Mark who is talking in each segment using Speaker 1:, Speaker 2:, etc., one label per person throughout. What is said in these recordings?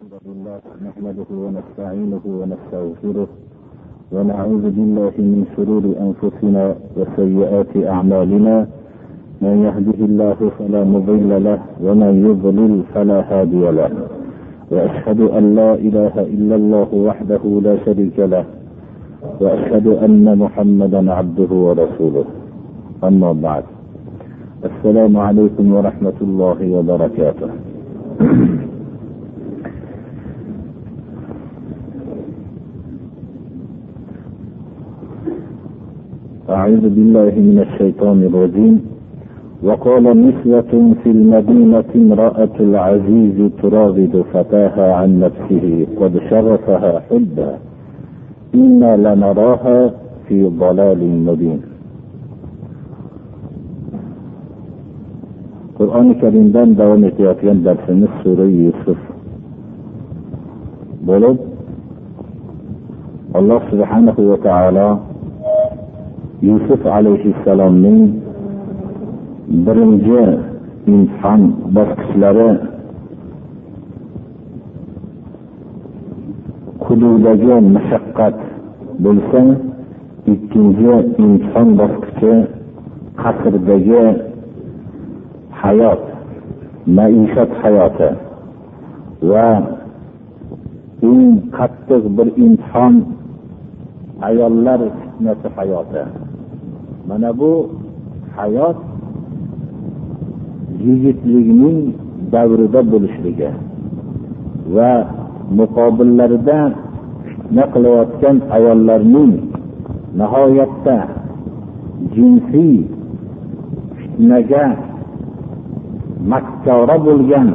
Speaker 1: الحمد لله نحمده ونستعينه ونستغفره ونعوذ بالله من شرور أنفسنا وسيئات أعمالنا. من يهده الله فلا مضل له ومن يضلل فلا هادي له. وأشهد أن لا إله إلا الله وحده لا شريك له وأشهد أن محمدا عبده ورسوله. أما بعد السلام عليكم ورحمة الله وبركاته. أعوذ بالله من الشيطان الرجيم. وقال نسوة في المدينة امرأة العزيز تراود فتاها عن نفسه قد شغفها حبا. إنا لنراها في ضلال مبين. qur'oni karimdan davom etayotgan darsimiz sura yusuf bo'lib alloh subhanahu va taolo yusuf alayhissalomning birinchi imtihon bosqichlari hududagi mashaqqat bo'lsa ikkinchi imtihon bosqichi qasrdagi hayot maishat hayoti va eng qattiq bir imtihon ayollar fitnasi hayoti. Mana bu hayot yigitlikning davrida bo'lishligi va muqobillarida fitna qilayotgan ayollarning nihoyatda jinsiy fitnaga makkora bo'lgan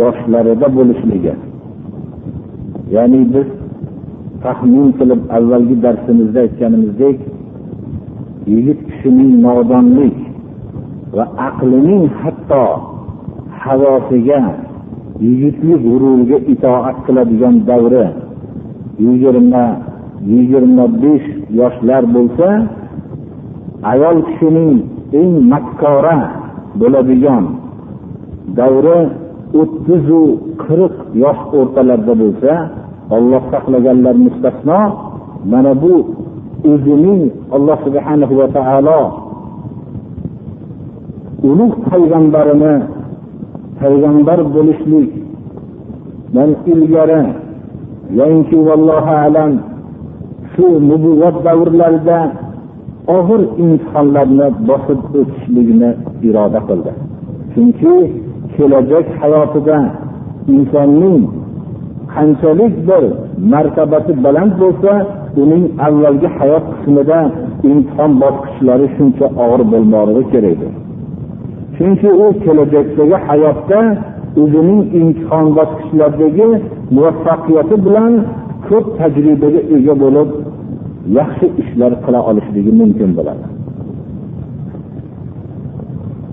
Speaker 1: yoshlarida bo'lishligi. Ya'ni biz taxmin qilib avvalgi darsimizda aytganimizdek yigit kishining nodonlik va aqlining hatto havosiga yigitlik g'ururiga itoat qiladigan davri yigirma yigirma besh yoshlar bo'lsa ayol kishining eng makkora bo'ladigan davri o'ttizu qirq yosh o'rtalarida bo'lsa olloh saqlaganlar mustasno mana bu o'zining alloh subhanahu va taolo ulug' payg'ambarini payg'ambar bo'lishlikdan ilgari yoinki vallohu alam shu nubuvvat davrlarida og'ir imtihonlarni bosib o'tishlikni iroda qildi. Chunki kelajak hayotida insonning qanchalik bir martabasi baland bo'lsa uning avvalgi hayot qismida imtihon bosqichlari shuncha og'ir bo'lmoqligi edi. chunki u kelajakdagi hayotda o'zining imtihon bosqichlaridagi muvaffaqiyati bilan ko'p tajribaga ega bo'lib yaxshi ishlar qila olishligi mumkin bo'ladi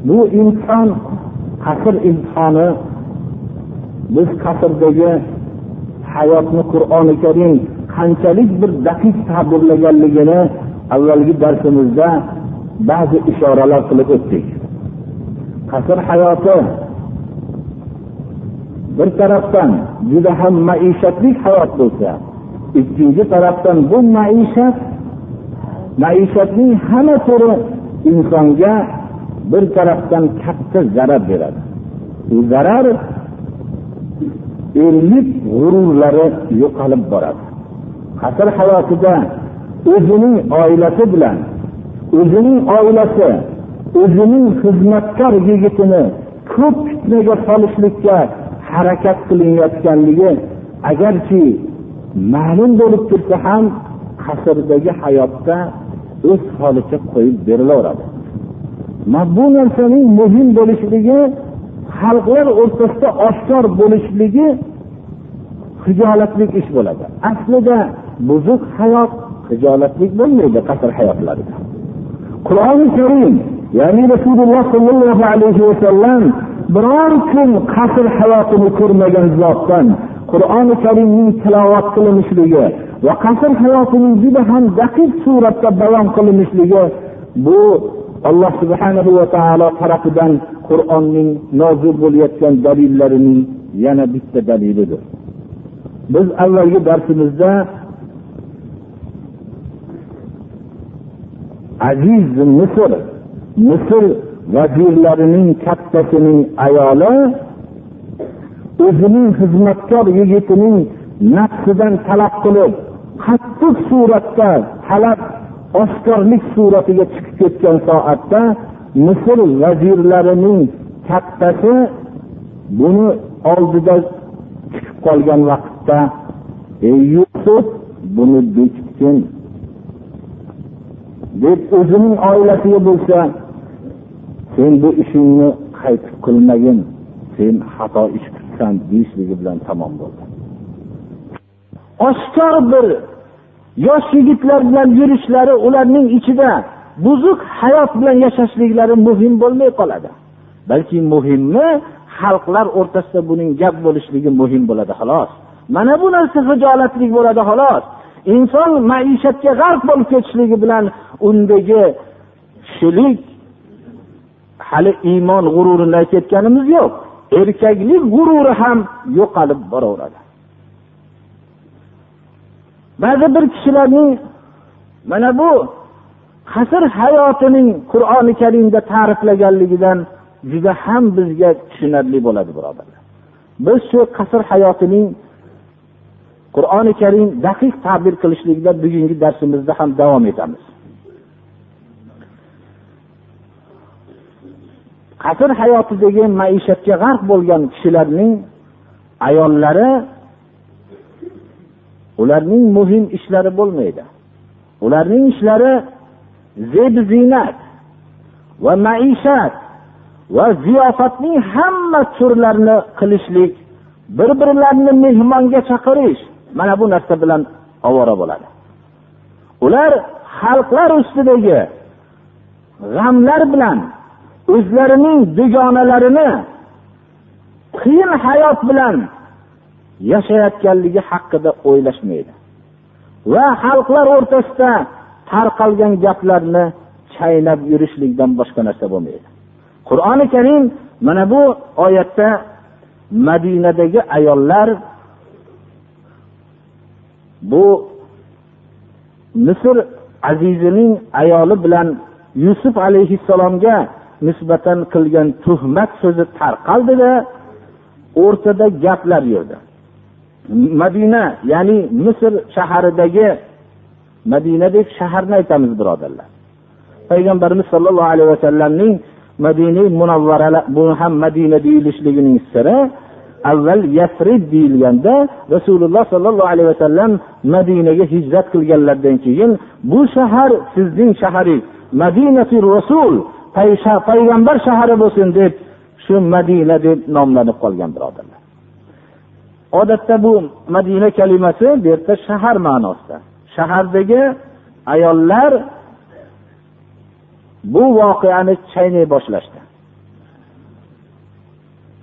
Speaker 1: bu imtihon qasr imtihoni biz qasrdagi hayotni qur'oni karim qanchalik bir daqiq ta'birlaganligini avvalgi darsimizda ba'zi ishoralar qilib o'tdik. Qasr hayoti bir tarafdan juda ham maishatli hayot bo'lsa ikkinchi tarafdan bu maishat maishatning hamma turi insonga bir tarafdan katta zarar beradi. U zarar erlik g'ururlari yo'qolib boradi. Qasr hayotida o'zining oilasi bilan o'zining oilasi o'zining xizmatkor yigitini ko'p fitnaga solishlikka harakat qilinayotganligi agarchi ma'lum bo'lib tursa ham qasrdagi hayotda o'z holicha qo'yib berilaveradi. Mana bu narsaning muhim bo'lishligi xalqlar o'rtasida oshkor bo'lishligi hijolatlik ish bo'ladi. Aslida buzuq hayot hijolatlik bo'lmaydi qasr hayotlarida qur'oni karim ya'ni rasululloh sollallohu alayhi vasallam biror kun qasr hayotini ko'rmagan zotdan qur'oni karimning tilovat qilinishligi va qasr hayotining juda ham daqiq suratda bayon qilinishligi bu alloh subhanahu va taolo tarafidan qur'onning nozil bo'layotgan dalillarining yana bitta dalilidir biz avvalgi darsimizda aziz misr misr vazirlarining kattasining ayoli o'zining xizmatkor yigitining nafsidan talab qilib qattiq suratda talab oshkorlik suratiga chiqib ketgan soatda misr vazirlarining kattasi buni oldida chiqib qolgan vaqtda ey yusuf buni bekitgin deb o'zining oilasiga bo'lsa sen bu ishingni qaytib qilmagin sen xato ish qilsan deyishligi bilan tamom bo'ldi. Oshkor bir yosh yigitlar bilan yurishlari ularning ichida buzuq hayot bilan yashashliklari muhim bo'lmay qoladi. Balki muhimmi xalqlar o'rtasida buning gap bo'lishligi muhim bo'ladi xolos. Mana bu narsa hijolatlik bo'ladi xolos. Inson maishatga g'arq bo'lib ketishligi bilan undagi kishilik hali iymon g'ururini aytayotganimiz yo'q. Erkaklik g'ururi ham yo'qolib boraveradi. Ba'zi bir kishilarning mana bu qasr hayotining qur'oni karimda ta'riflaganligidan juda ham bizga tushunarli bo'ladi birodarlar. Biz shu qasr hayotining qur'oni karim daqiq ta'bir qilishlikda bugungi darsimizda ham davom etamiz. Qasr hayotidagi maishatga g'arq bo'lgan kishilarning ayollari ularning muhim ishlari bo'lmaydi. Ularning ishlari zeb ziynat va maishat va ziyofatning hamma turlarini qilishlik bir birlarini mehmonga chaqirish mana bu narsa bilan ovora bo'ladi. Ular xalqlar ustidagi g'amlar bilan o'zlarining dugonalarini qiyin hayot bilan yashayotganligi haqida o'ylashmaydi. Va xalqlar o'rtasida tarqalgan gaplarni chaynab yurishlikdan boshqa narsa bo'lmaydi. Qur'oni karim mana bu oyatda madinadagi ayollar bu misr azizining ayoli bilan yusuf alayhissalomga nisbatan qilgan tuhmat so'zi tarqaldida o'rtada gaplar yurdi. Madina ya'ni misr shaharidagi madina deb shaharni aytamiz birodarlar. Payg'ambarimiz sollallohu alayhi vasallamning madina munavvara bu ham madina deyilishligining siri. Avval yasrib deyilganda rasululloh sollallohu alayhi vasallam madinaga hijrat qilganlaridan keyin bu shahar sizning shaharingiz madinati rasul payg'ambar shahri bo'lsin deb shu madina deb nomlanib qolgan birodarlar. Odatda bu madina kalimasi bu yerda shahar ma'nosida. Shahardagi ayollar bu voqeani chaynay boshlashdi.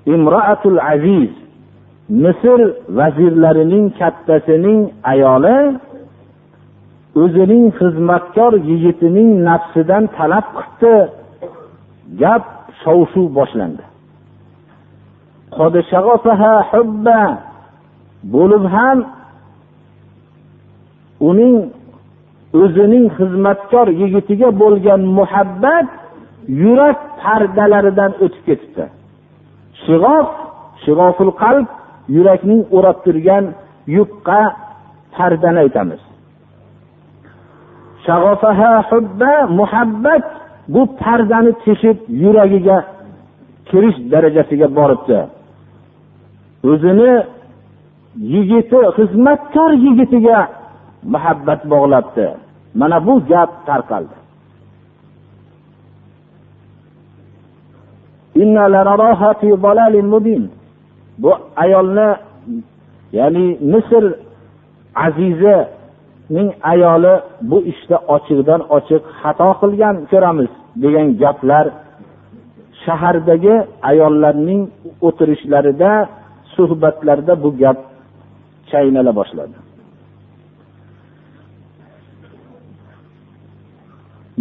Speaker 1: Imroatul aziz misr vazirlarining kattasining ayoli o'zining xizmatkor yigitining nafsidan talab qilibdi gap shov shuv boshlandi bo'lib ham uning o'zining xizmatkor yigitiga bo'lgan muhabbat yurak pardalaridan o'tib ketibdi. Shig'of shig'oful qalb yurakning o'rab turgan yupqa pardani aytamiz. Muhabbat bu pardani teshib yuragiga kirish darajasiga boribdi. O'zini yigiti xizmatkor yigitiga muhabbat bog'labdi. Mana bu gap tarqaldi. Bu ayolni ya'ni misr azizining ayoli bu ishda işte ochiqdan ochiq xato qilgan ko'ramiz degan gaplar shahardagi ayollarning o'tirishlarida suhbatlarida bu gap chaynala boshladi.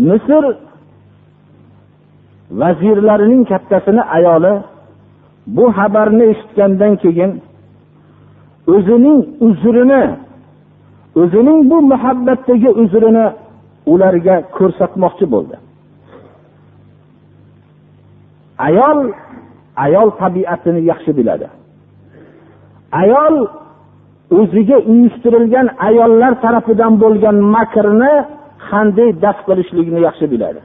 Speaker 1: Misr vazirlarining kattasini ayoli bu xabarni eshitgandan keyin o'zining uzrini o'zining bu muhabbatdagi uzrini ularga ko'rsatmoqchi bo'ldi. Ayol ayol tabiatini yaxshi biladi. Ayol o'ziga uyushtirilgan ayollar tarafidan bo'lgan makrni qanday daf qilishligini yaxshi biladi.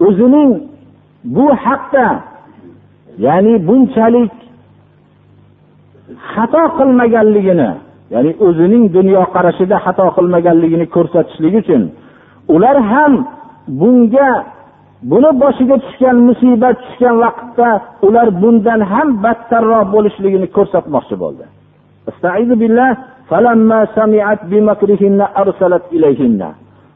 Speaker 1: o'zining bu haqda ya'ni bunchalik xato qilmaganligini ya'ni o'zining dunyoqarashida xato qilmaganligini ko'rsatishlik uchun ular ham bunga buni boshiga tushgan musibat tushgan vaqtda ular bundan ham battarroq bo'lishligini ko'rsatmoqchi bo'ldi. Billah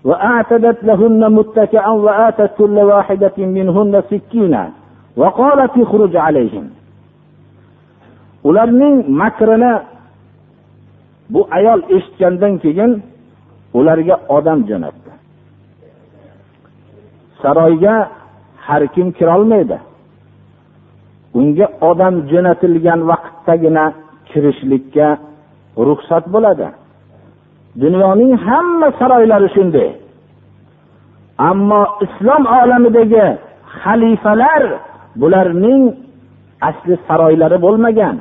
Speaker 1: سمعت بمكرهن أرسلت إليهن وأعتدت لهن متكئا وآتت كل واحدة منهن سكينا وقالت اخرج عليهم ularning makrini bu ayol eshitgandan keyin ularga odam jo'natdi saroyga har kim kirolmaydi unga odam jo'natilgan vaqtdagina kirishlikka ruxsat bo'ladi Dunyoning hamma saroylari shunday. Ammo islom olamidagi xalifalar bularning asli saroylari bo'lmagan.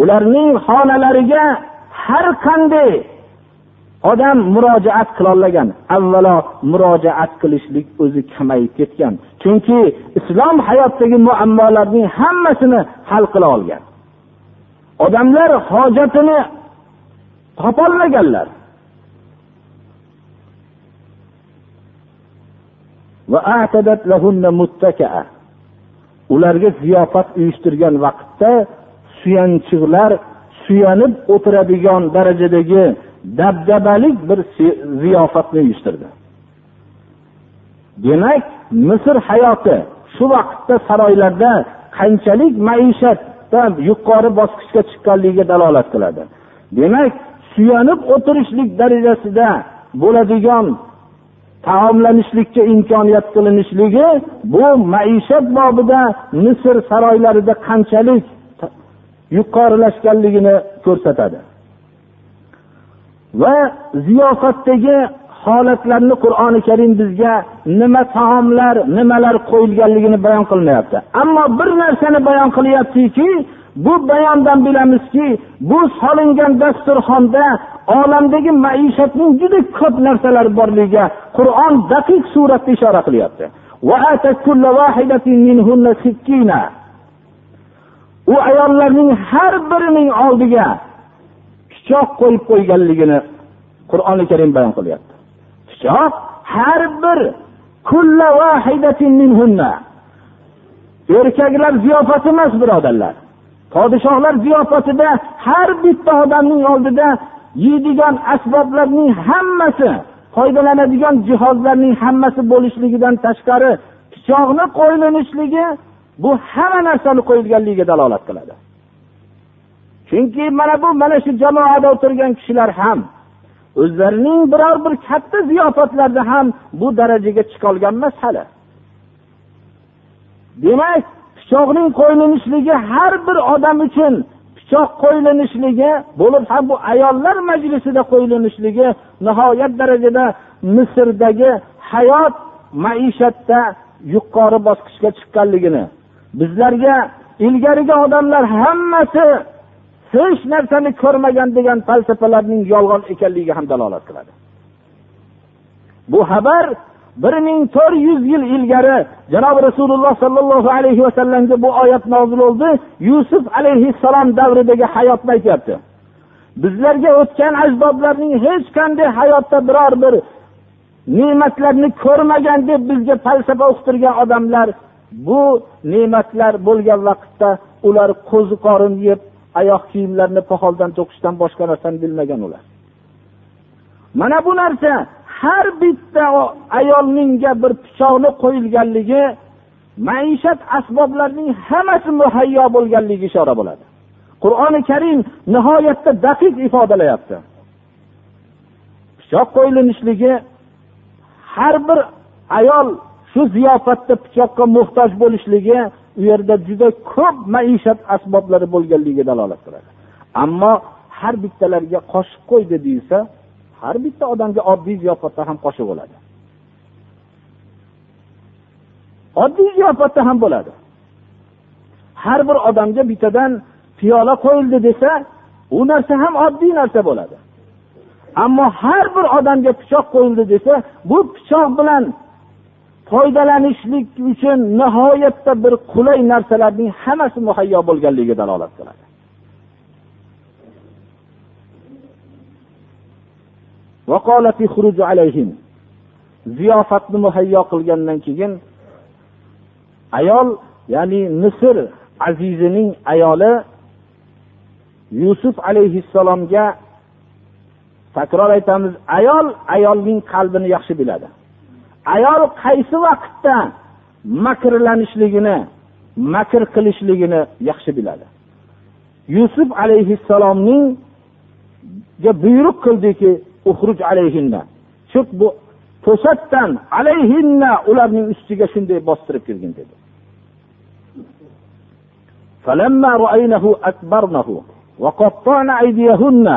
Speaker 1: Ularning xonalariga har qanday odam murojaat qilolmagan avvalo murojaat qilishlik o'zi kamayib ketgan. Chunki islom hayotdagi muammolarning hammasini hal qila olgan. Odamlar hojatini topolmaganlar. Ularga ziyofat uyushtirgan vaqtda suyanchiqlar suyanib o'tiradigan darajadagi dabdabalik bir ziyofatni uyushtirdi. Demak misr hayoti shu vaqtda saroylarda qanchalik maishatda yuqori bosqichga chiqqanligiga dalolat qiladi. Demak suyanib o'tirishlik darajasida bo'ladigan taomlanishlikka imkoniyat qilinishligi bu maishat bobida misr saroylarida qanchalik yuqorilashganligini ko'rsatadi. Va ziyofatdagi holatlarni qur'oni karim bizga nima taomlar nimalar qo'yilganligini bayon qilmayapti. Ammo bir narsani bayon qilyaptiki bu bayondan bilamizki bu solingan dasturxonda olamdagi maishatning juda ko'p narsalar borligiga qur'on daqiq suratda ishora qilyapti. U ayollarning har birining oldiga pichoq qo'yib qo'yganligini qur'oni karim bayon qilyapti. Pichoq har bir erkaklar ziyofati emas birodarlar. Podshohlar ziyofatida har bitta odamning oldida yeydigan asboblarning hammasi foydalanadigan jihozlarning hammasi bo'lishligidan tashqari pichoqni qo'yilinishligi bu hamma narsani qo'yilganligiga dalolat qiladi. Chunki mana bu mana shu jamoada o'tirgan kishilar ham o'zlarining biror bir katta ziyofatlarda ham bu darajaga chiqolgan emas hali. Demak pichoqning qo'yilinishligi har bir odam uchun pichoq qo'yilinishligi bo'lib ham bu ayollar majlisida qo'yilinishligi nihoyat darajada misrdagi hayot maishatda yuqori bosqichga chiqqanligini. Bizlarga ilgarigi odamlar hammasi hech narsani ko'rmagan degan falsafalarning yolg'on ekanligiga ham dalolat qiladi. Bu xabar bir ming to'rt yuz yil ilgari janobi rasululloh sollallohu alayhi vasallamga bu oyat nozil bo'ldi. Yusuf alayhissalom davridagi hayotni aytyapti bizlarga o'tgan ajdodlarning hech qanday hayotda biror bir ne'matlarni ko'rmagan deb bizga falsafa o'qitirgan odamlar bu ne'matlar bo'lgan vaqtda ular qo'zi qorin yeb oyoq kiyimlarni poxoldan to'qishdan boshqa narsani bilmagan ular. Mana bu narsa har bitta ayolningga bir pichoqni qo'yilganligi maishat asboblarining hammasi muhayyo bo'lganligiga ishora bo'ladi. Qur'oni karim nihoyatda daqiq ifodalayapti. Pichoq qo'yilinishligi har bir ayol shu ziyofatda pichoqqa muhtoj bo'lishligi u yerda juda ko'p maishat asboblari bo'lganligiga dalolat qiladi. Ammo har bittalariga qoshiq qo'ydi deyilsa har bitta odamga oddiy ziyofatda ham qoshiq bo'ladi. Oddiy ziyofatda ham bo'ladi. Har bir odamga bittadan piyola qo'yildi desa u narsa ham oddiy narsa bo'ladi. Ammo har bir odamga pichoq qo'yildi desa bu pichoq bilan foydalanishlik uchun nihoyatda bir qulay narsalarning hammasi muhayyo bo'lganligiga dalolat qiladi. Ziyofatni muhayyo qilgandan keyin ayol ya'ni misr azizining ayoli yusuf alayhissalomga takror aytamiz ayol ayolning qalbini yaxshi biladi. Ayol qaysi vaqtda makrlanishligini makr qilishligini yaxshi biladi. Yusuf alayhissalomningga buyruq qildiki alayhinna chiq bu to'satdan alayhinna ularning ustiga shunday bostirib kirgin dedi فلما رأينه أكبرنه وقطعن أيديهن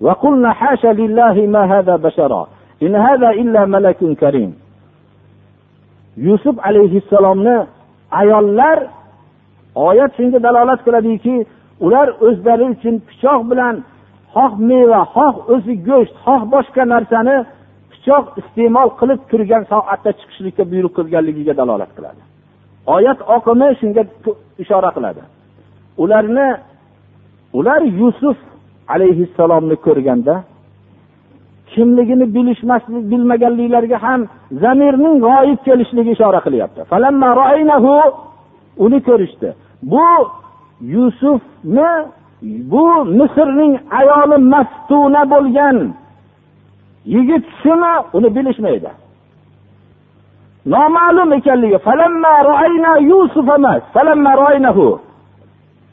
Speaker 1: وقلنا حاشا لله ما هذا بشرا إن هذا إلا ملك كريم yusuf alayhissalomni ayollar oyat shunga dalolat qiladiki ular o'zlari uchun pichoq bilan xoh meva xoh o'zi go'sht xoh boshqa narsani pichoq iste'mol qilib turgan soatda chiqishlikka buyruq qilganligiga dalolat qiladi. Oyat oqimi shunga ishora qiladi. Ularni ular yusuf alayhissalomni ko'rganda kimligini bilishmaslik bilmaganliklariga ham zamirning g'oyib kelishligi ishora qilyapti. Uni ko'rishdi. Bu yusufni bu misrning ayoli maftuna bo'lgan yigit shumi uni bilishmaydi. Noma'lum ekanligi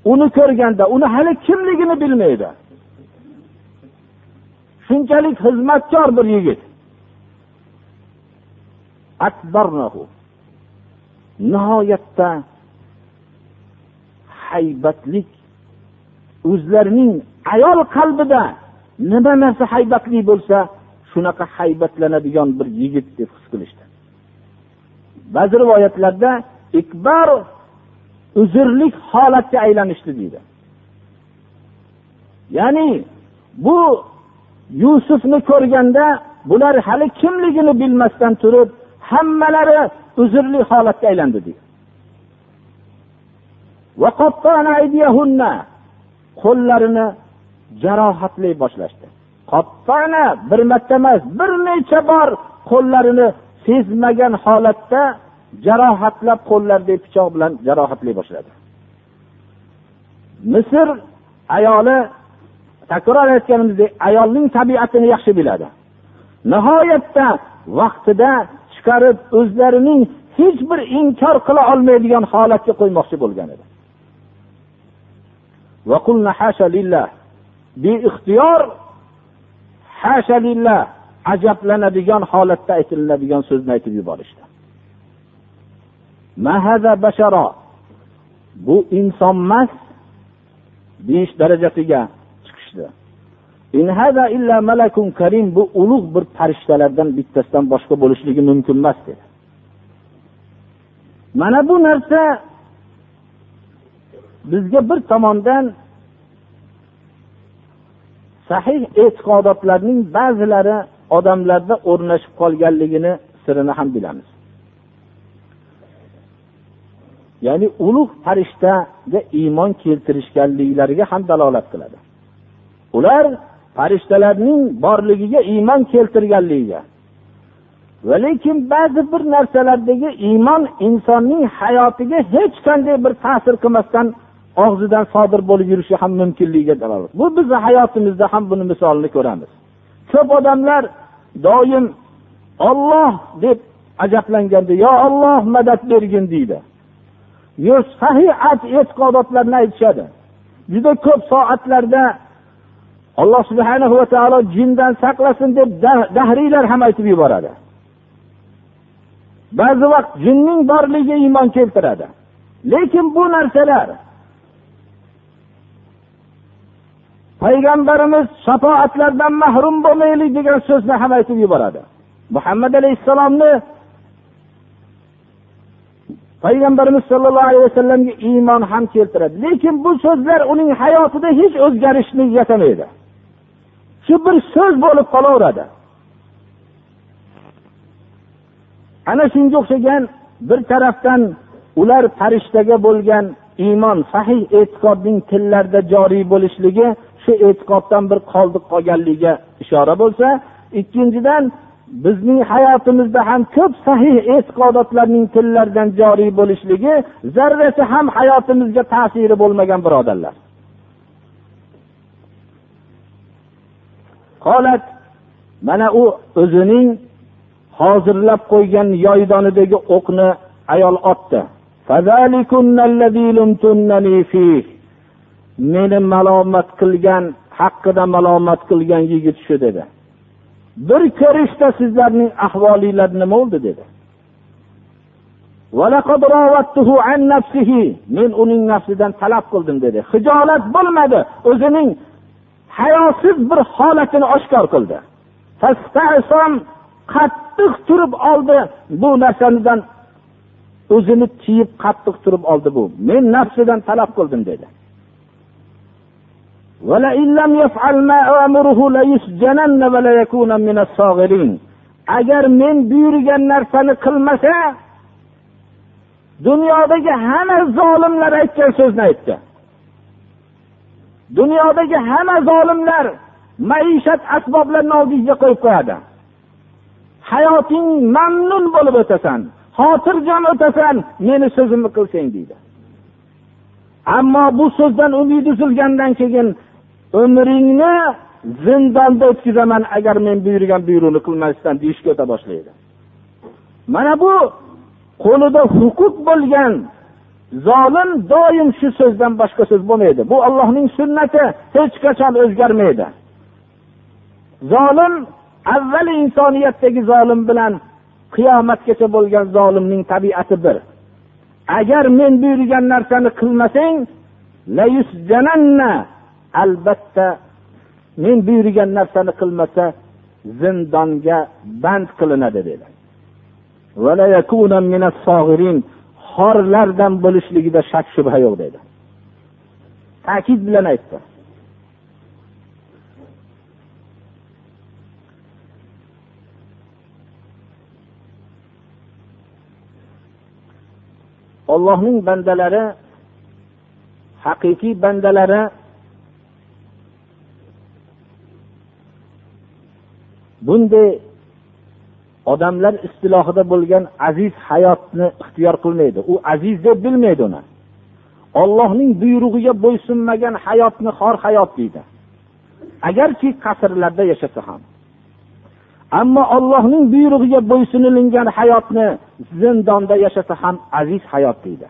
Speaker 1: uni ko'rganda uni hali kimligini bilmaydi. Shunchalik xizmatkor bir yigit. Nihoyatda haybatlik o'zlarining ayol qalbida nima narsa haybatli bo'lsa shunaqa haybatlanadigan bir yigit deb his qilishdi. Ba'zi rivoyatlarda ikbar uzrlik holatga aylanishdi deydi. Ya'ni bu yusufni ko'rganda bular hali kimligini bilmasdan turib hammalari uzrli holatga aylandi deydi. Qo'llarini jarohatlay boshlashdi. Qottana bir marta emas bir necha bor qo'llarini sezmagan holatda jarohatlab qo'llaridagi pichoq bilan jarohatlay boshladi. Misr ayoli takror aytganimizdek ayolning tabiatini yaxshi biladi. Nihoyatda vaqtida chiqarib o'zlarining hech bir inkor qila olmaydigan holatga qo'ymoqchi bo'lgan edi. Beixtiyor hasha lillah. Ajablanadigan holatda aytiladigan so'zni aytib yuborishdi. Bu inson emas deyish darajasiga chiqishdi. Illa malakun karim bu ulug' bir farishtalardan bittasidan boshqa bo'lishligi mumkin emas dedi. Mana bu narsa bizga bir tomondan sahih e'tiqodotlarning ba'zilari odamlarda o'rnashib qolganligini sirini ham bilamiz. Ya'ni ulug' farishtaga iymon keltirishganliklariga ham dalolat qiladi. Ular farishtalarning borligiga iymon keltirganligiga va lekin ba'zi bir narsalardagi iymon insonning hayotiga hech qanday bir ta'sir qilmasdan og'zidan sodir bo'lib yurishi ham mumkinligiga dalolat. Bu bizni hayotimizda ham buni misolini ko'ramiz. Ko'p odamlar doim olloh deb ajablanganda yo olloh madad bergin deydi. Sahih e'tiqodotlarni aytishadi. Juda ko'p soatlarda alloh subhana va taolo jindan saqlasin deb dahriylar ham aytib yuboradi. Ba'zi vaqt jinning borligiga iymon keltiradi.
Speaker 2: Lekin bu narsalar payg'ambarimiz shafoatlardan mahrum bo'lmaylik degan so'zni ham aytib yuboradi. Muhammad alayhissalomni payg'ambarimiz sollallohu alayhi vasallamga iymon ham keltiradi. Lekin bu so'zlar uning hayotida hech o'zgarishni yatamaydi shu bir so'z bo'lib qolaveradi. Ana shunga o'xshagan bir tarafdan ular farishtaga bo'lgan iymon sahih e'tiqodning tillarda joriy bo'lishligi shu e'tiqoddan bir qoldiq qolganligiga ishora bo'lsa ikkinchidan bizning hayotimizda ham ko'p sahih e'tiqodotlarning tillaridan joriy bo'lishligi zarrasi ham hayotimizga ta'siri bo'lmagan birodarlar. Qolat mana u o'zining hozirlab qo'ygan yoydonidagi o'qni ayol otdi. Meni malomat qilgan haqida malomat qilgan yigit shu dedi. Bir ko'rishda sizlarning ahvolinglar nima bo'ldi dedi. Men uning nafsidan talab qildim dedi. Hijolat bo'lmadi. O'zining hayosiz bir holatini oshkor qildi. Qattiq turib oldi. Bu narsanidan o'zini tiyib qattiq turib oldi bu. Men nafsidan talab qildim dedi. Agar men buyurgan narsani qilmasa dunyodagi hamma zolimlar aytgan so'zni aytdi dunyodagi hamma zolimlar maishat asboblarini oldingizga qo'yib qo'yadi hayoting mamnun bo'lib o'tasan xotirjam o'tasan meni so'zimni qilsang deydi ammo bu so'zdan umid uzilgandan keyin umringni zindonda o'tkazaman agar men buyurgan buyruqni qilmasdan deyishga o'ta boshlaydi. Mana bu qo'lida huquq bo'lgan zolim doim shu so'zdan boshqa so'z bo'lmaydi. Bu allohning sunnati hech qachon o'zgarmaydi. Zolim avval insoniyatdagi zolim bilan qiyomatgacha bo'lgan zolimning tabiati bir. Agar men buyurgan narsani qilmasang albatta men buyurgan narsani qilmasa zindonga band qilinadi dedi xorlardan bo'lishligida shak shubha yo'q dedi ta'kid bilan aytdi ollohning bandalari haqiqiy bandalari bunday odamlar istilohida bo'lgan aziz hayotni ixtiyor qilmaydi. U aziz deb bilmaydi uni. Ollohning buyrug'iga bo'ysunmagan hayotni xor hayot deydi. Agarki qasrlarda yashasa ham. Ammo ollohning buyrug'iga bo'ysunilingan hayotni zindonda yashasa ham aziz hayot deydi.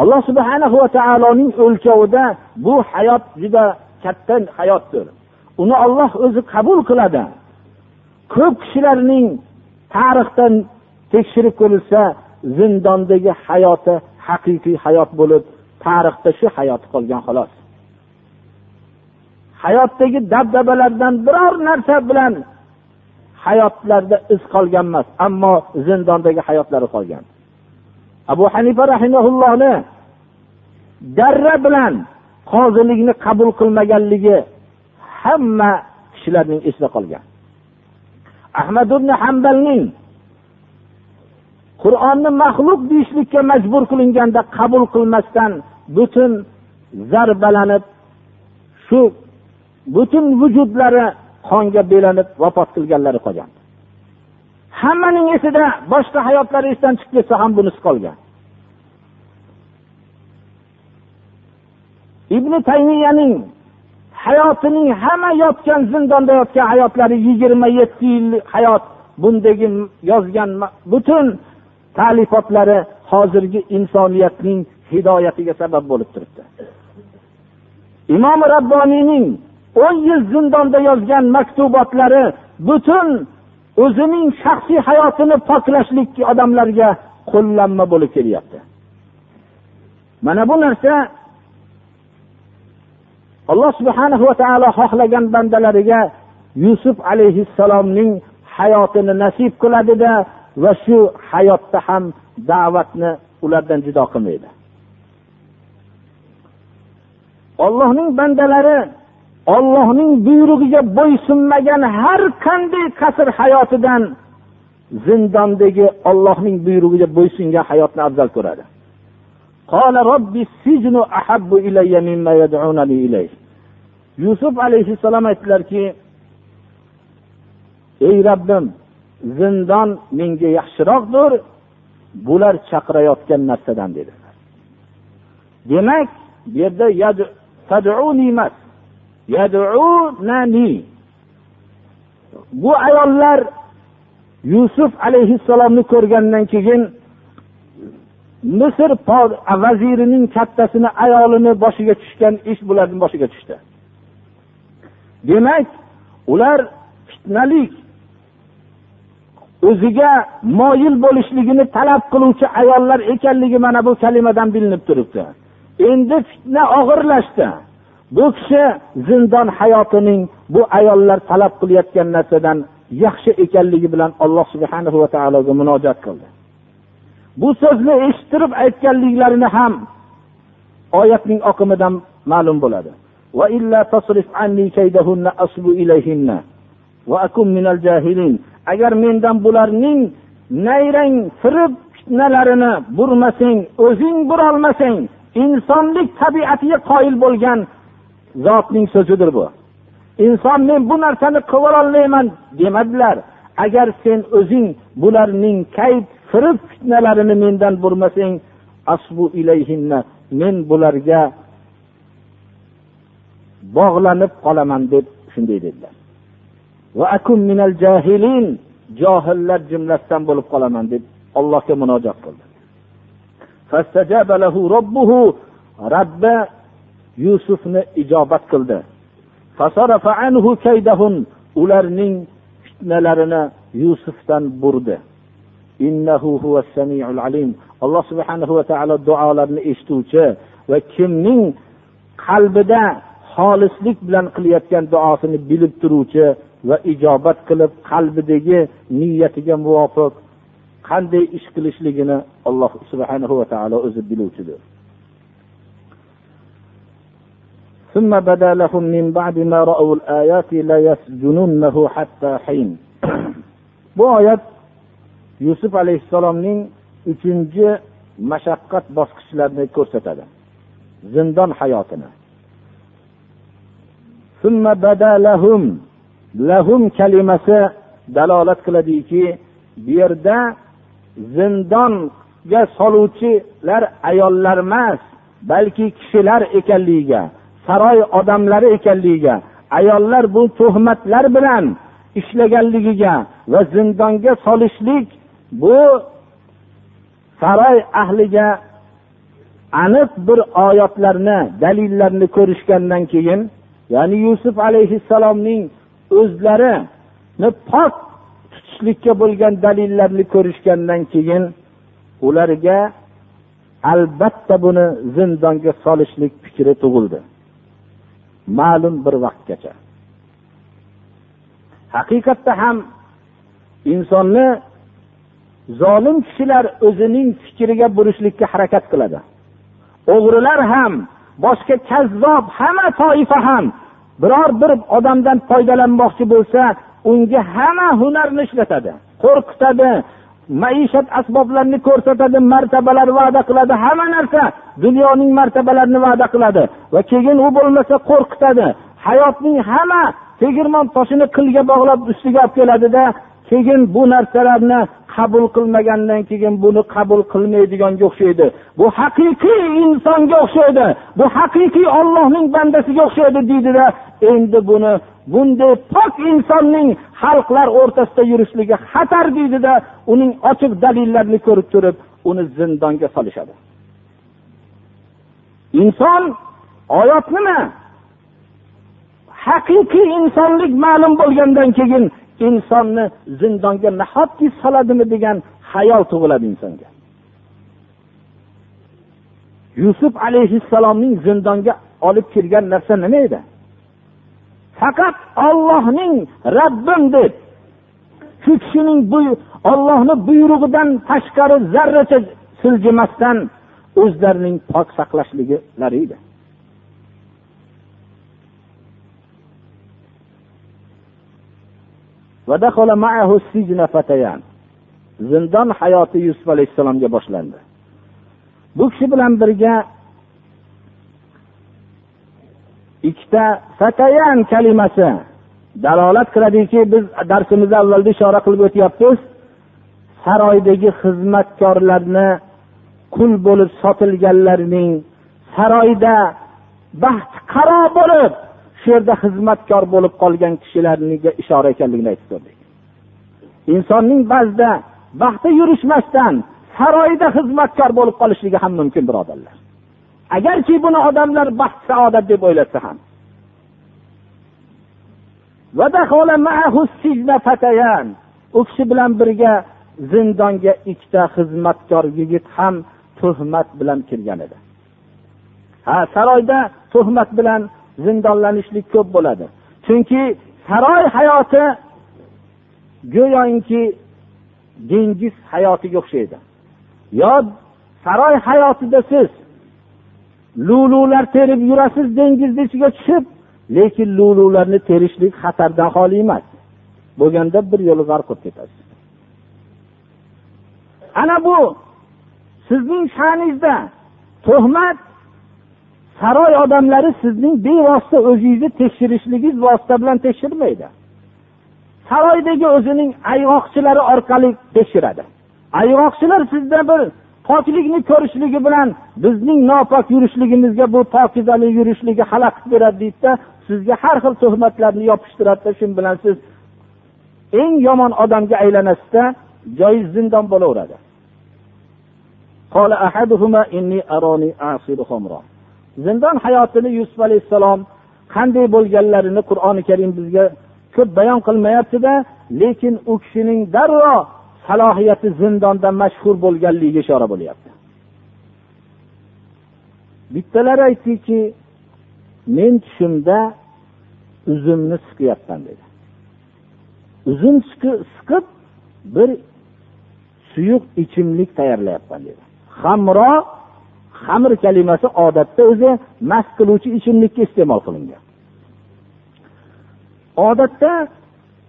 Speaker 2: Alloh subhana va taoloning o'lchovida bu hayot juda katta hayotdir. Uni olloh o'zi qabul qiladi. Ko'p kishilarning tarixdan tekshirib ko'rilsa zindondagi hayoti haqiqiy hayot bo'lib tarixda shu hayoti qolgan xolos. Hayotdagi dabdabalardan biror narsa bilan hayotlarda iz qolgan emas ammo zindondagi hayotlari qolgan. Abu hanifa rahimaullohni darra bilan qozilikni qabul qilmaganligi hamma kishilarning esida qolgan. Ahmad ibn hambalning qur'onni maxluq deyishlikka majbur qilinganda qabul qilmasdan butun zarbalanib shu butun vujudlari qonga belanib vafot qilganlari qolgan. Hammaning esida boshqa hayotlari esdan chiqib ketsa ham bunisi qolgan. Ibn taymiyaning hayotining hamma yotgan zindonda yotgan hayotlari yigirma yetti yil hayot bundagi yozgan butun ta'lifotlari hozirgi insoniyatning hidoyatiga sabab bo'lib turibdi. Imom rabboniyning o'n yil zindonda yozgan maktubotlari butun o'zining shaxsiy hayotini poklashlik odamlarga qo'llanma bo'lib kelyapti. Mana bu narsa alloh subhana va taolo xohlagan bandalariga yusuf alayhissalomning hayotini nasib qiladida va shu hayotda ham da'vatni ulardan judo qilmaydi. Ollohning bandalari ollohning buyrug'iga bo'ysunmagan har qanday qasr hayotidan zindondagi ollohning buyrug'iga bo'ysungan hayotni afzal ko'radi. Yusuf alayhissalom aytdilarki ey robbim zindon menga yaxshiroqdir bular chaqirayotgan narsadan dedilar demak bu yerda emas bu ayollar yusuf alayhissalomni ko'rgandan keyin misr vazirining kattasini ayolini boshiga tushgan ish bularni boshiga tushdi. Demak ular fitnalik o'ziga moyil bo'lishligini talab qiluvchi ayollar ekanligi mana bu kalimadan bilinib turibdi. Endi fitna og'irlashdi. Bu kishi zindon hayotining bu ayollar talab qilayotgan narsadan yaxshi ekanligi bilan alloh subhanahu va taologa munojat qildi. Bu so'zni eshittirib aytganliklarini ham oyatning oqimidan ma'lum bo'ladi. Agar mendan bularning nayrang firib fitnalarini burmasang o'zing burolmasang insonlik tabiatiga qoyil bo'lgan zotning so'zidir bu. Inson men bu narsani qilolmayman demadilar. Agar sen o'zing bularning kayf firib fitnalarini mendan burmasang asbu ilayhinna men bularga bog'lanib qolaman deb shunday dedilar. Va akum minal jahilin johillar jumlasidan bo'lib qolaman deb allohga munojat qildi. Robbi yusufni ijobat qildi. Ularning fitnalarini yusufdan burdi. Alloh subhanahu va taolo duolarni eshituvchi va kimning qalbida xolislik bilan qilayotgan duosini bilib turuvchi va ijobat qilib qalbidagi niyatiga muvofiq qanday ish qilishligini alloh subhanahu va taolo o'zi biluvchidir. ثم بدا لهم من بعد ما رأوا الآيات ليسجننه حتى حين bu oyat yusuf alayhissalomning uchinchi mashaqqat bosqichlarini ko'rsatadi zindon hayotini lahum kalimasi dalolat qiladiki bu yerda zindonga soluvchilar ayollar emas balki kishilar ekanligiga saroy odamlari ekanligiga ayollar bu tuhmatlar bilan ishlaganligiga va zindonga solishlik bu saroy ahliga aniq bir oyatlarni dalillarni ko'rishgandan keyin ya'ni yusuf alayhissalomning o'zlarini pok tutishlikka bo'lgan dalillarni ko'rishgandan keyin ularga albatta buni zindonga solishlik fikri tug'ildi. Ma'lum bir vaqtgacha. Haqiqatda ham insonni zolim kishilar o'zining fikriga burishlikka harakat qiladi. O'g'rilar ham boshqa kazzob hamma toifa ham biror bir odamdan foydalanmoqchi bo'lsa unga hamma hunarni ishlatadi qo'rqitadi maishat asboblarini ko'rsatadi martabalar va'da qiladi hamma narsa dunyoning martabalarini va'da qiladi. Va keyin u bo'lmasa qo'rqitadi. Hayotning hamma tegirmon toshini qilga bog'lab ustiga olib keladida keyin bu narsalarni qabul qilmagandan keyin buni qabul qilmaydiganga o'xshaydi. Bu haqiqiy insonga o'xshaydi. Bu haqiqiy ollohning bandasiga o'xshaydi deydida endi buni bunday pok insonning xalqlar o'rtasida yurishligi xatar deydida uning ochiq dalillarini ko'rib turib uni zindonga solishadi. Inson oyat nima? Haqiqiy insonlik ma'lum bo'lgandan keyin insonni zindonga nahotki soladimi degan hayol tug'iladi insonga. Yusuf alayhissalomning zindonga olib kirgan narsa nima edi? Faqat ollohning rabbim deb shu kishining ollohni buyrug'idan tashqari zarracha siljimasdan o'zlarining pok saqlashliklari edi. Zindon hayoti yusuf alayhissalomga boshlandi bu kishi bilan birga ikkita fatayan kalimasi dalolat qiladiki biz darsimizda avvalda ishora qilib o'tyapmiz saroydagi xizmatkorlarni qul bo'lib sotilganlarning saroyda baxti qaro bo'lib shu yerda xizmatkor bo'lib qolgan kishilarga ishora ekanligini aytib ko'rdik. Insonning ba'zida baxti yurishmasdan saroyda xizmatkor bo'lib qolishligi ham mumkin birodarlar. Agarki buni odamlar baxt saodat deb o'ylasa ham. U kishi bilan birga zindonga ikkita xizmatkor yigit ham tuhmat bilan kirgan edi. Ha saroyda tuhmat bilan zindonlanishlik ko'p bo'ladi. Chunki saroy hayoti go'yoki dengiz hayotiga o'xshaydi. Yo saroy hayotida siz lulular terib yurasiz dengizni ichiga tushib lekin lulularni terishlik xatardan xoli emas. Bo'lganda bir yo'l g'arq bo'lib ketasiz. Ana bu sizning sha'ningizda tuhmat saroy odamlari sizning bevosita o'zingizni tekshirishligingiz vosita bilan tekshirmaydi. Saroydagi o'zining ayg'oqchilari orqali tekshiradi. Ayg'oqchilar sizda bir poklikni ko'rishligi bilan bizning nopok yurishligimizga bu pokizali yurishligi xalaqit beradi deydida sizga har xil tuhmatlarni yopishtiradida shu bilan siz eng yomon odamga aylanasizda joyiz zindon bo'laveradi. Zindon hayotini yusuf alayhissalom qanday bo'lganlarini qur'oni karim bizga ko'p bayon qilmayaptida lekin u kishining darrov salohiyati zindonda mashhur bo'lganligiga ishora bo'lyapti. Bittalari aytdiki men tushimda uzumni siqyapman dedi. Uzum siqib bir suyuq ichimlik tayyorlayapman dedi. Hamro xamir kalimasi odatda o'zi mast qiluvchi ichimlikka iste'mol qilingan. Odatda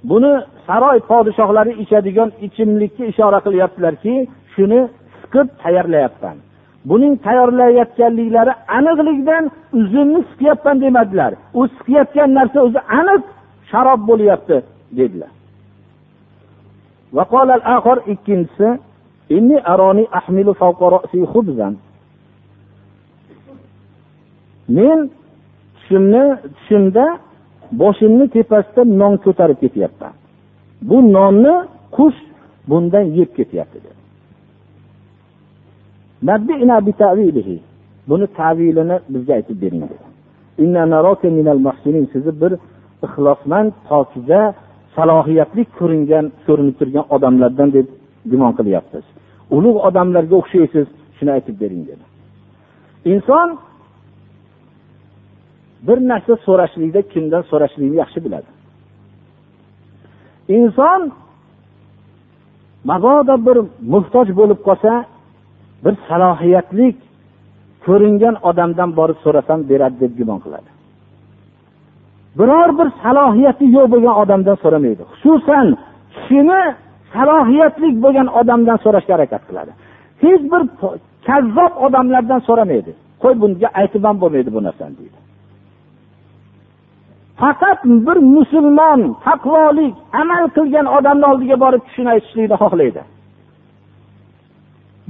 Speaker 2: buni saroy podshohlari ichadigan ichimlikka ishora qilyaptilarki shuni siqib tayyorlayapman. Buning tayyorlayotganliklari aniqlikdan uzumni siqyapman demadilar. U siqayotgan narsa o'zi aniq sharob bo'lyapti dedilar. Ikkinchisi men tushimni tushimda boshimni tepasidan non ko'tarib ketyapman. Bu nonni qush bundan yeb ketyapti buni tavilini bizga aytib bering sizni bir ixlosmand pokiza salohiyatli ko'ringan ko'rinib turgan odamlardan deb gumon qilyapsiz. Ulug' odamlarga o'xshaysiz shuni aytib bering dedi. Inson bir narsa so'rashlikda kimdan so'rashlikni yaxshi biladi. Inson mabodo bir muhtoj bo'lib qolsa bir salohiyatli ko'ringan odamdan borib so'rasam beradi deb gumon qiladi. Biror bir salohiyati yo'q bo'lgan odamdan so'ramaydi. Xususan kishini salohiyatli bo'lgan odamdan so'rashga harakat qiladi. Hech bir kazzob odamlardan so'ramaydi. Qo'y bunga aytib ham bo'lmaydi bu narsani deydi. Faqat bir musulmon taqvolik amal qilgan odamni oldiga borib tushini aytishlikni xohlaydi.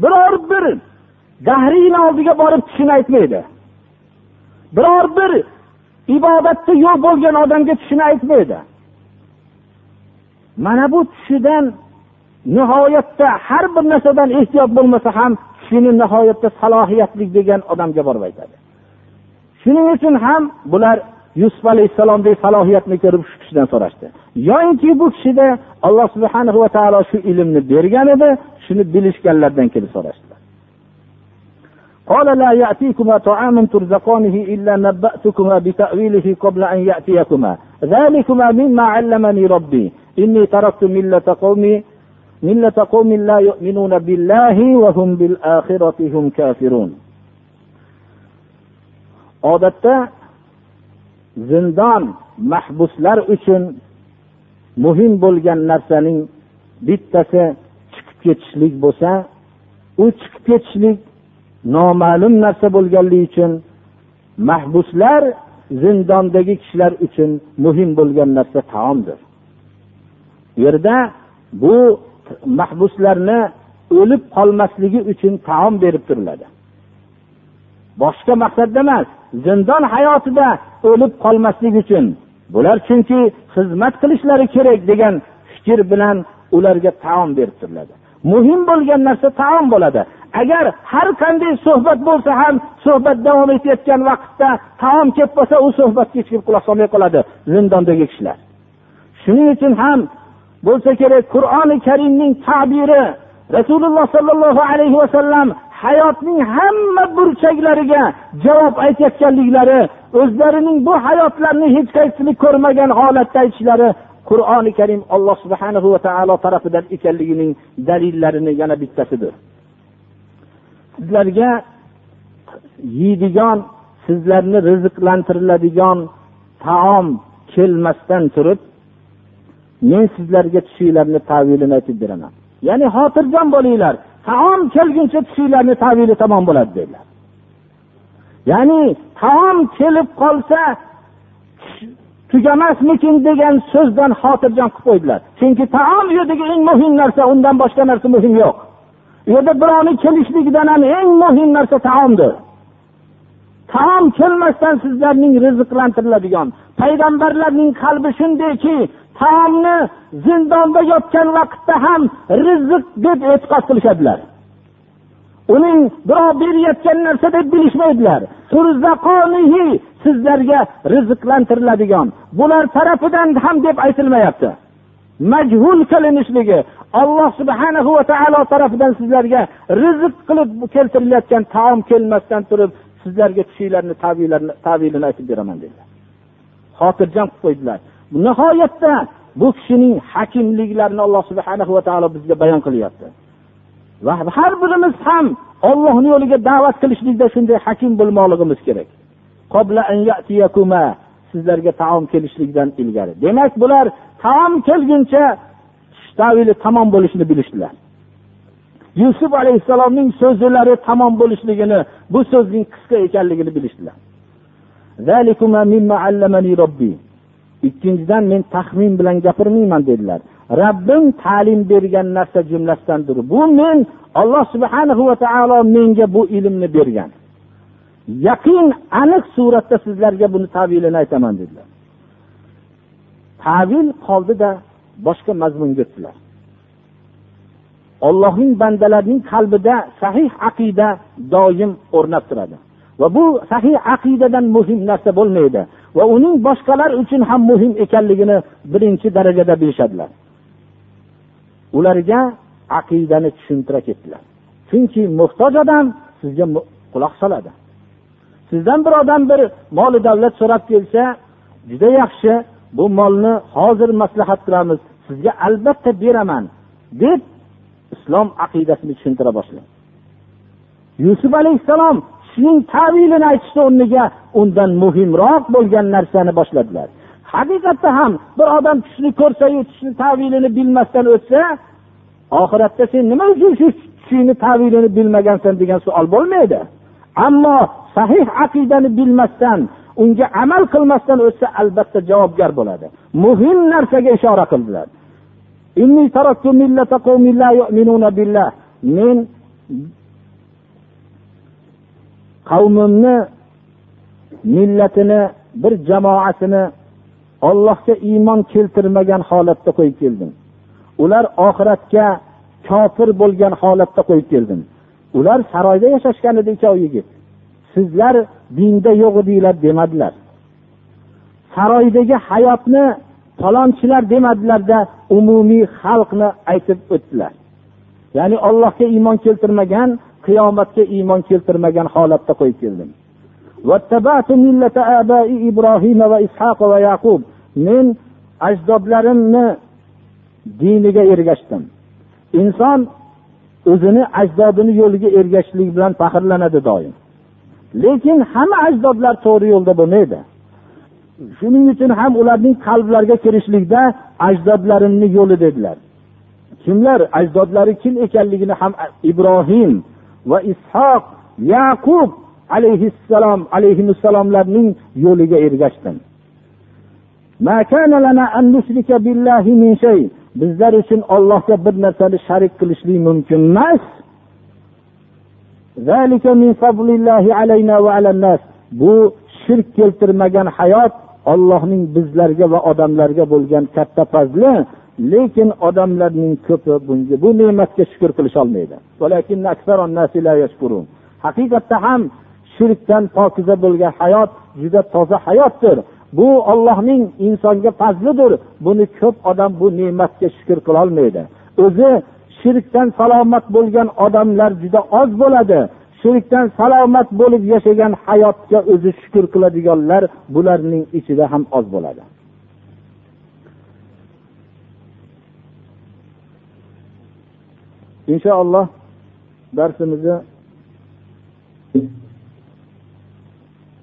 Speaker 2: Biror bir dahriyni oldiga borib tushini aytmaydi. Biror bir ibodatda yo'q bo'lgan odamga tushini aytmaydi. Mana bu tushidan nihoyatda har bir narsadan ehtiyot bo'lmasa ham tushini nihoyatda salohiyatli degan odamga borib aytadi. Shuning uchun ham bular yusuf alayhissalomdek salohiyatni ko'rib shu kishidan so'rashdi yoinki bu kishida alloh subhana va taolo shu ilmni bergan edi shuni bilishganlardan kelib so'rashdilar قال لا يأتيكما طعام ترزقانه إلا نبأتكما بتأويله قبل أن يأتيكما ذلكما مما علمني ربي إني تركت ملة قومي ملة قوم لا يؤمنون بالله وهم بالآخرة هم كافرون odatda zindon mahbuslar uchun muhim bo'lgan narsaning bittasi chiqib ketishlik bo'lsa u chiqib ketishlik noma'lum narsa bo'lganligi uchun mahbuslar zindondagi kishilar uchun muhim bo'lgan narsa taomdir. Bu yerda bu mahbuslarni o'lib qolmasligi uchun taom berib turiladi. Boshqa maqsadda emas zindon hayotida o'lib qolmaslik uchun. Bular chunki xizmat qilishlari kerak degan fikr bilan ularga taom berib turiladi muhim bo'lgan narsa taom bo'ladi. Agar har qanday suhbat bo'lsa ham suhbat davom etayotgan vaqtda taom kelib qolsa u suhbatga hech kim quloq solmay qoladi zindondagi kishilar. Shuning uchun ham bo'lsa kerak qur'oni karimning tabiri rasululloh sollallohu alayhi vasallam hayotning hamma burchaklariga javob aytayotganliklari o'zlarining bu hayotlarni hech qaysini ko'rmagan holatda aytishlari qur'oni karim alloh subhanahu va taolo tarafidan ekanligining dalillarini yana bittasidir. Sizlarga yeydigan sizlarni rizqlantiriladigan taom kelmasdan turib men sizlarga tushinglarni tavilini aytib beraman. Ya'ni xotirjam bo'linglar. Taom kelguncha tushinglarni tavili tamom bo'ladi dedilar. Ya'ni taom kelib qolsa tugamasmikin degan so'zdan xotirjam qilib qo'ydilar. Chunki taom u yerdagi eng muhim narsa undan boshqa narsa muhim yo'q. U yerda birovni kelishligidan ham eng muhim narsa taomdir. Taom kelmasdan sizlarning rizqlantiriladigan payg'ambarlarning qalbi shundayki taomni zindonda yotgan vaqtda ham rizq deb e'tiqod qilishadilar. Uning birov berayotgan narsa deb bilishmaydilar. Sizlarga rizqlantiriladigan. Bular tarafidan ham deb aytilmayapti. Majhul qilinishligi alloh subhanahu va taolo tarafidan sizlarga rizq qilib keltirilayotgan taom kelmasdan turib sizlarga tushinglarni tavilini aytib beraman dedilar. Xotirjam qilib qo'ydilar. Nihoyatda bu kishining hakimliklarini alloh subhanahu va taolo bizga bayon qilyapti. Va har birimiz ham ollohni yo'liga da'vat qilishlikda shunday hakim bo'lmoqligimiz kerak. Sizlarga taom kelishligidan ilgari. Demak bular taom kelguncha tavili tamom bo'lishini bilishdilar. Yusuf alayhissalomning so'zlari tamom bo'lishligini bu so'zning qisqa ekanligini bilishdilar. Ikkinchidan men taxmin bilan gapirmayman dedilar. Rabbim ta'lim bergan narsa jumlasidandir. Bu men alloh subhanahu va taolo menga bu ilmni bergan. Yaqin aniq suratda sizlarga buni tavilini aytaman dedilar. Tavil qoldida boshqa mazmunga o'tdilar ollohning bandalarining qalbida sahih aqida doim o'rnab turadi. Va bu sahih aqidadan muhim narsa bo'lmaydi. Va uning boshqalar uchun ham muhim ekanligini birinchi darajada bilishadilar. Ularga aqidani tushuntira ketdilar. Chunki muhtoj odam sizga quloq soladi. Sizdan bir odam bir moli davlat so'rab kelsa juda yaxshi bu molni hozir maslahat qilamiz sizga albatta beraman deb islom aqidasini tushuntira boshladi. Yusuf alayhissalom shuning tavilini aytishni o'rniga undan muhimroq bo'lgan narsani boshladilar. Haqiqatda ham bir odam tushni ko'rsayu tushni tavilini bilmasdan o'tsa oxiratda sen nima uchun shu tushingni tavilini bilmagansan degan savol bo'lmaydi. Ammo sahih aqidani bilmasdan unga amal qilmasdan o'tsa albatta javobgar bo'ladi. Muhim narsaga ishora qildilar. Men qavmimni millatini bir jamoasini ollohga iymon keltirmagan holatda qo'yib keldim. Ular oxiratga kofir bo'lgan holatda qo'yib keldim. Ular saroyda yashashgan edi ikkovi yigit. Sizlar dinda yo'q edinglar demadilar. Saroydagi hayotni falonchilar demadilarda umumiy xalqni aytib o'tdilar. Ya'ni allohga iymon keltirmagan qiyomatga iymon keltirmagan holatda qo'yib keldim. Men ajdodlarimni diniga ergashdim. Inson o'zini ajdodini yo'liga ergashishlik bilan faxrlanadi doim. Lekin hamma ajdodlar to'g'ri yo'lda bo'lmaydi. Shuning uchun ham ularning qalblariga kirishlikda ajdodlarimni yo'li dedilar. Kimlar ajdodlari kim ekanligini ham ibrohim va ishoq yaqub alayhissalom alayhissalomlarning yo'liga ergashdim. Bizlar uchun ollohga bir narsani sharik qilishlik mumkin emas. Bu shirk keltirmagan hayot ollohning bizlarga va odamlarga bo'lgan katta fazli lekin odamlarning ko'pi bunga bu ne'matga shukur qilisholmaydi. Haqiqatda ham shirkdan pokiza bo'lgan hayot juda toza hayotdir. Bu ollohning insonga fazlidir. Buni ko'p odam bu ne'matga shukur qilolmaydi. O'zi shirkdan salomat bo'lgan odamlar juda oz bo'ladi. Shirkdan salomat bo'lib yashagan hayotga o'zi shukur qiladiganlar bularning ichida ham oz bo'ladi. Inshaalloh darsimizni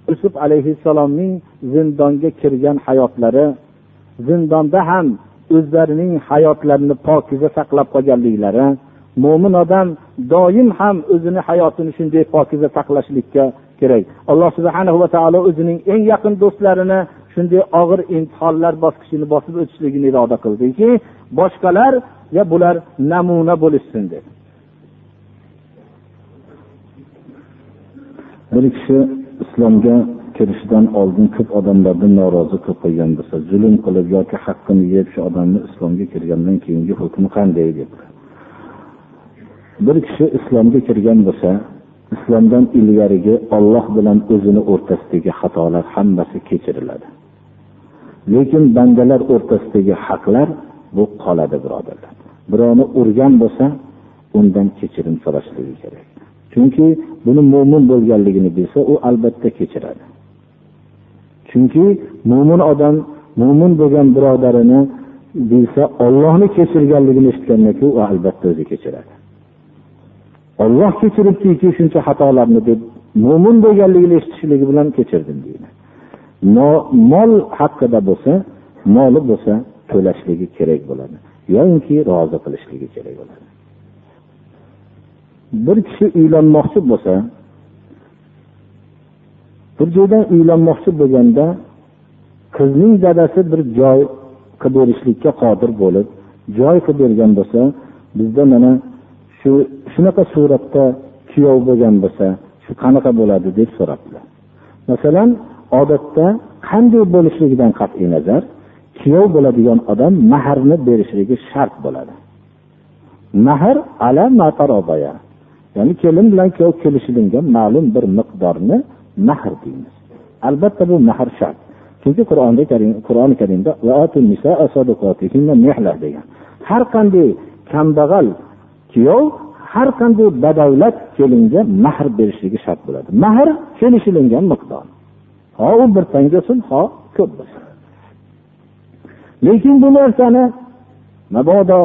Speaker 2: yusuf alayhissalomning zindonga kirgan hayotlari zindonda ham o'zlarining hayotlarini pokiza saqlab qolganliklari mo'min odam doim ham o'zini hayotini shunday pokiza saqlashlikka kerak. Alloh subhana va taolo o'zining eng yaqin do'stlarini shunday og'ir imtihonlar bosqichini bosib o'tishligini iroda qildiki boshqalar ya bular namuna bo'lishsin deb.
Speaker 1: Bir kishi islomga kirishidan oldin ko'p odamlardan norozi qilib qilgan bo'lsa zulm qilib yoki haqqini yeb shu odamni islomga kirgandan keyingi hukmi qanday deb. Bir kishi islomga kirgan bo'lsa islomdan ilgarigi olloh bilan o'zini o'rtasidagi xatolar hammasi kechiriladi. Lekin bandalar o'rtasidagi haqlar bu qoladi birodarlar. Birovni urgan bo'lsa undan kechirim so'rashligi kerak. Chunki buni mo'min bo'lganligini bilsa u albatta kechiradi. Chunki mo'min odam mo'min bo'lgan birodarini bilsa ollohni kechirganligini eshitgandan keyin u albatta o'zi kechiradi. Olloh kechiribdiki shuncha xatolarni deb mo'min bo'lganligini eshitishligi bilan kechirdim deydi. Mol haqida bo'lsa moli bo'lsa to'lashligi kerak bo'ladi. Yoinki rozi qilishligi kerak bo'ladi. Bir kishi uylanmoqchi bo'lsa bir joydan uylanmoqchi bo'lganda qizning dadasi bir joy qilib berishlikka qodir bo'lib joy qilib bergan bo'lsa bizda mana shu shunaqa suratda kuyov bo'lgan bo'lsa shu qanaqa bo'ladi deb so'rabdilar. Masalan odatda qanday bo'lishligidan qat'iy nazar kuyov bo'ladigan odam mahrni berishligi shart bo'ladi. Mahr ala mataroboya ya'ni kelin bilan kuyov kelishilingan ma'lum bir miqdorni mahr deymiz. Albatta bu mahr shart. Chunki qur'oni karim qur'oni karimda degan. Har qanday kambag'al kuyov har qanday badavlat kelinga mahr berishligi shart bo'ladi. Mahr kelishilingan miqdor. Ho u bir tanga bo'lsin ho ko'p bo'lsin. Lekin bu narsani mabodo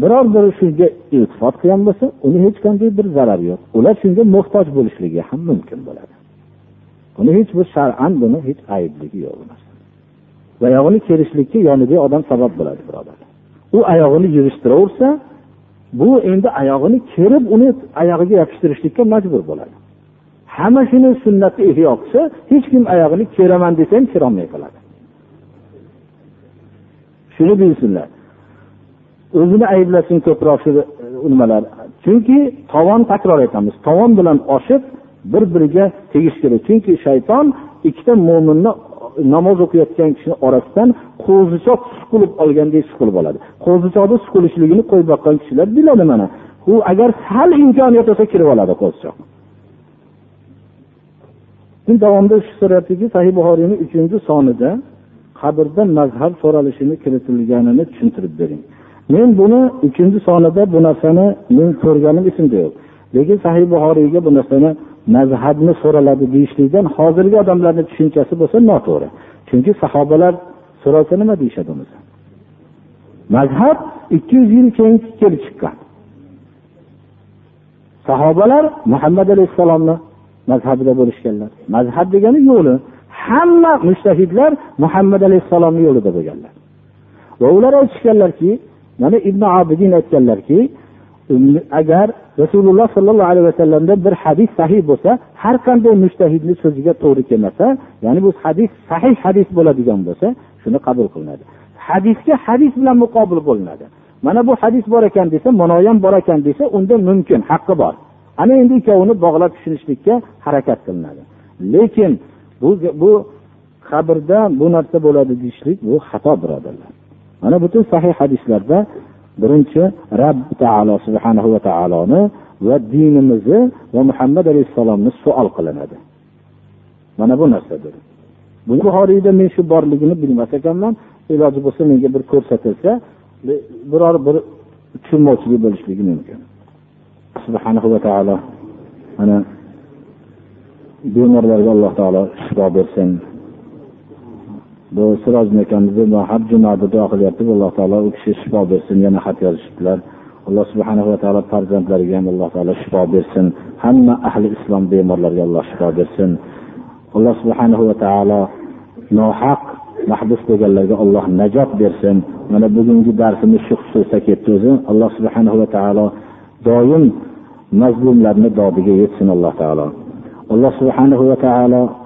Speaker 1: biror biri shunga iltifot qilgan bo'lsa uni hech qanday bir zarari yo'q. Ular shunga muhtoj bo'lishligi ham mumkin bo'ladi. Uni hech bir shar'an buni hech aybligi yo'q oyog'ini kerishlikka yonidagi odam sabab bo'ladi birodar. U oyog'ini yig'ishtiraversa bu endi oyog'ini kerib uni oyog'iga yopishtirishlikka majbur bo'ladi. Hamma shuni sunnatni ihyo qilsa hech kim oyog'ini keraman desa ham kerolmay qoladi. Shuni bilsinlar. O'zini ayblasin ko'proq shu e, nimalar? Chunki tovon takror aytamiz. Tovon bilan oshib bir biriga tegish kerak. Chunki shayton ikkita mo'minni e, namoz o'qiyotgan kishini orasidan qo'zichoq suqilib olgandek suqilib oladi. Qo'zichoqni suqilishligini qo'yib boqqan kishilar biladi mana. U agar sal imkoniyat bo'lsa kirib oladi qo'zichoq. Davomida shu so'rayaptiki sahih buxoriyni uchinchi sonida qabrda mazhab so'ralishini kiritilganini tushuntirib bering. Men buni uchinchi sonida bu narsani men ko'rganim esimda yo'q. Lekin sahih buxoriyga bu narsani mazhabni so'raladi deyishlikdan hozirgi odamlarni tushunchasi bo'lsa noto'g'ri. Chunki sahobalar so'ralsa nima deyishadi unisi mazhab ikki yuz yil keyin kelib chiqqan. Sahobalar muhammad alayhissalomni mazhabida bo'lishganlar. Mazhab degani yo'li. Hamma mushtahidlar muhammad alayhissalomni yo'lida bo'lganlar. Va ular aytishganlarki mana ibn abidin aytganlarki agar rasululloh sollallohu alayhi vasallamda bir hadis sahih bo'lsa har qanday mushtahidni so'ziga to'g'ri kelmasa ya'ni bu hadis sahih hadis bo'ladigan bo'lsa shuni qabul qilinadi. Hadisga hadis bilan muqobil bo'linadi. Mana bu hadis bor ekan desa manoyam ham bor ekan desa unda mumkin haqqi bor. Ana endi ikkovini bog'lab tushunishlikka harakat qilinadi. Lekin bu bu qabrda bu narsa bo'ladi deyishlik bu xato birodarlar. Mana butun sahih hadislarda birinchi rabb taolo subhanahu va taoloni va dinimizni va muhammad alayhissalomni suol qilinadi. Mana bu narsadir. Bu buxoriyda men shu borligini bilmas ekanman. Iloji bo'lsa menga bir ko'rsatilsa biror bir tushunmovchilik bo'lishligi mumkin. Subhanahu va taolo mana bemorlarga alloh taolo shifo bersin. Bu sirojin akamizni har jumada duo qilyapmiz alloh taolo u kishi shifo bersin yana xat yozishibdilar. Alloh subhanahu va taolo farzandlariga ham alloh taolo shifo bersin. Hamma ahli islom bemorlarga alloh shifo bersin. Alloh subhanahu va taolo nohaq mahbus bo'lganlarga alloh najot bersin. Mana bugungi darsimiz shu xususda ketdi o'zi. Alloh subhanahu va taolo doim mazlumlarni dodiga yetsin alloh taolo. Alloh subhanahu va taolo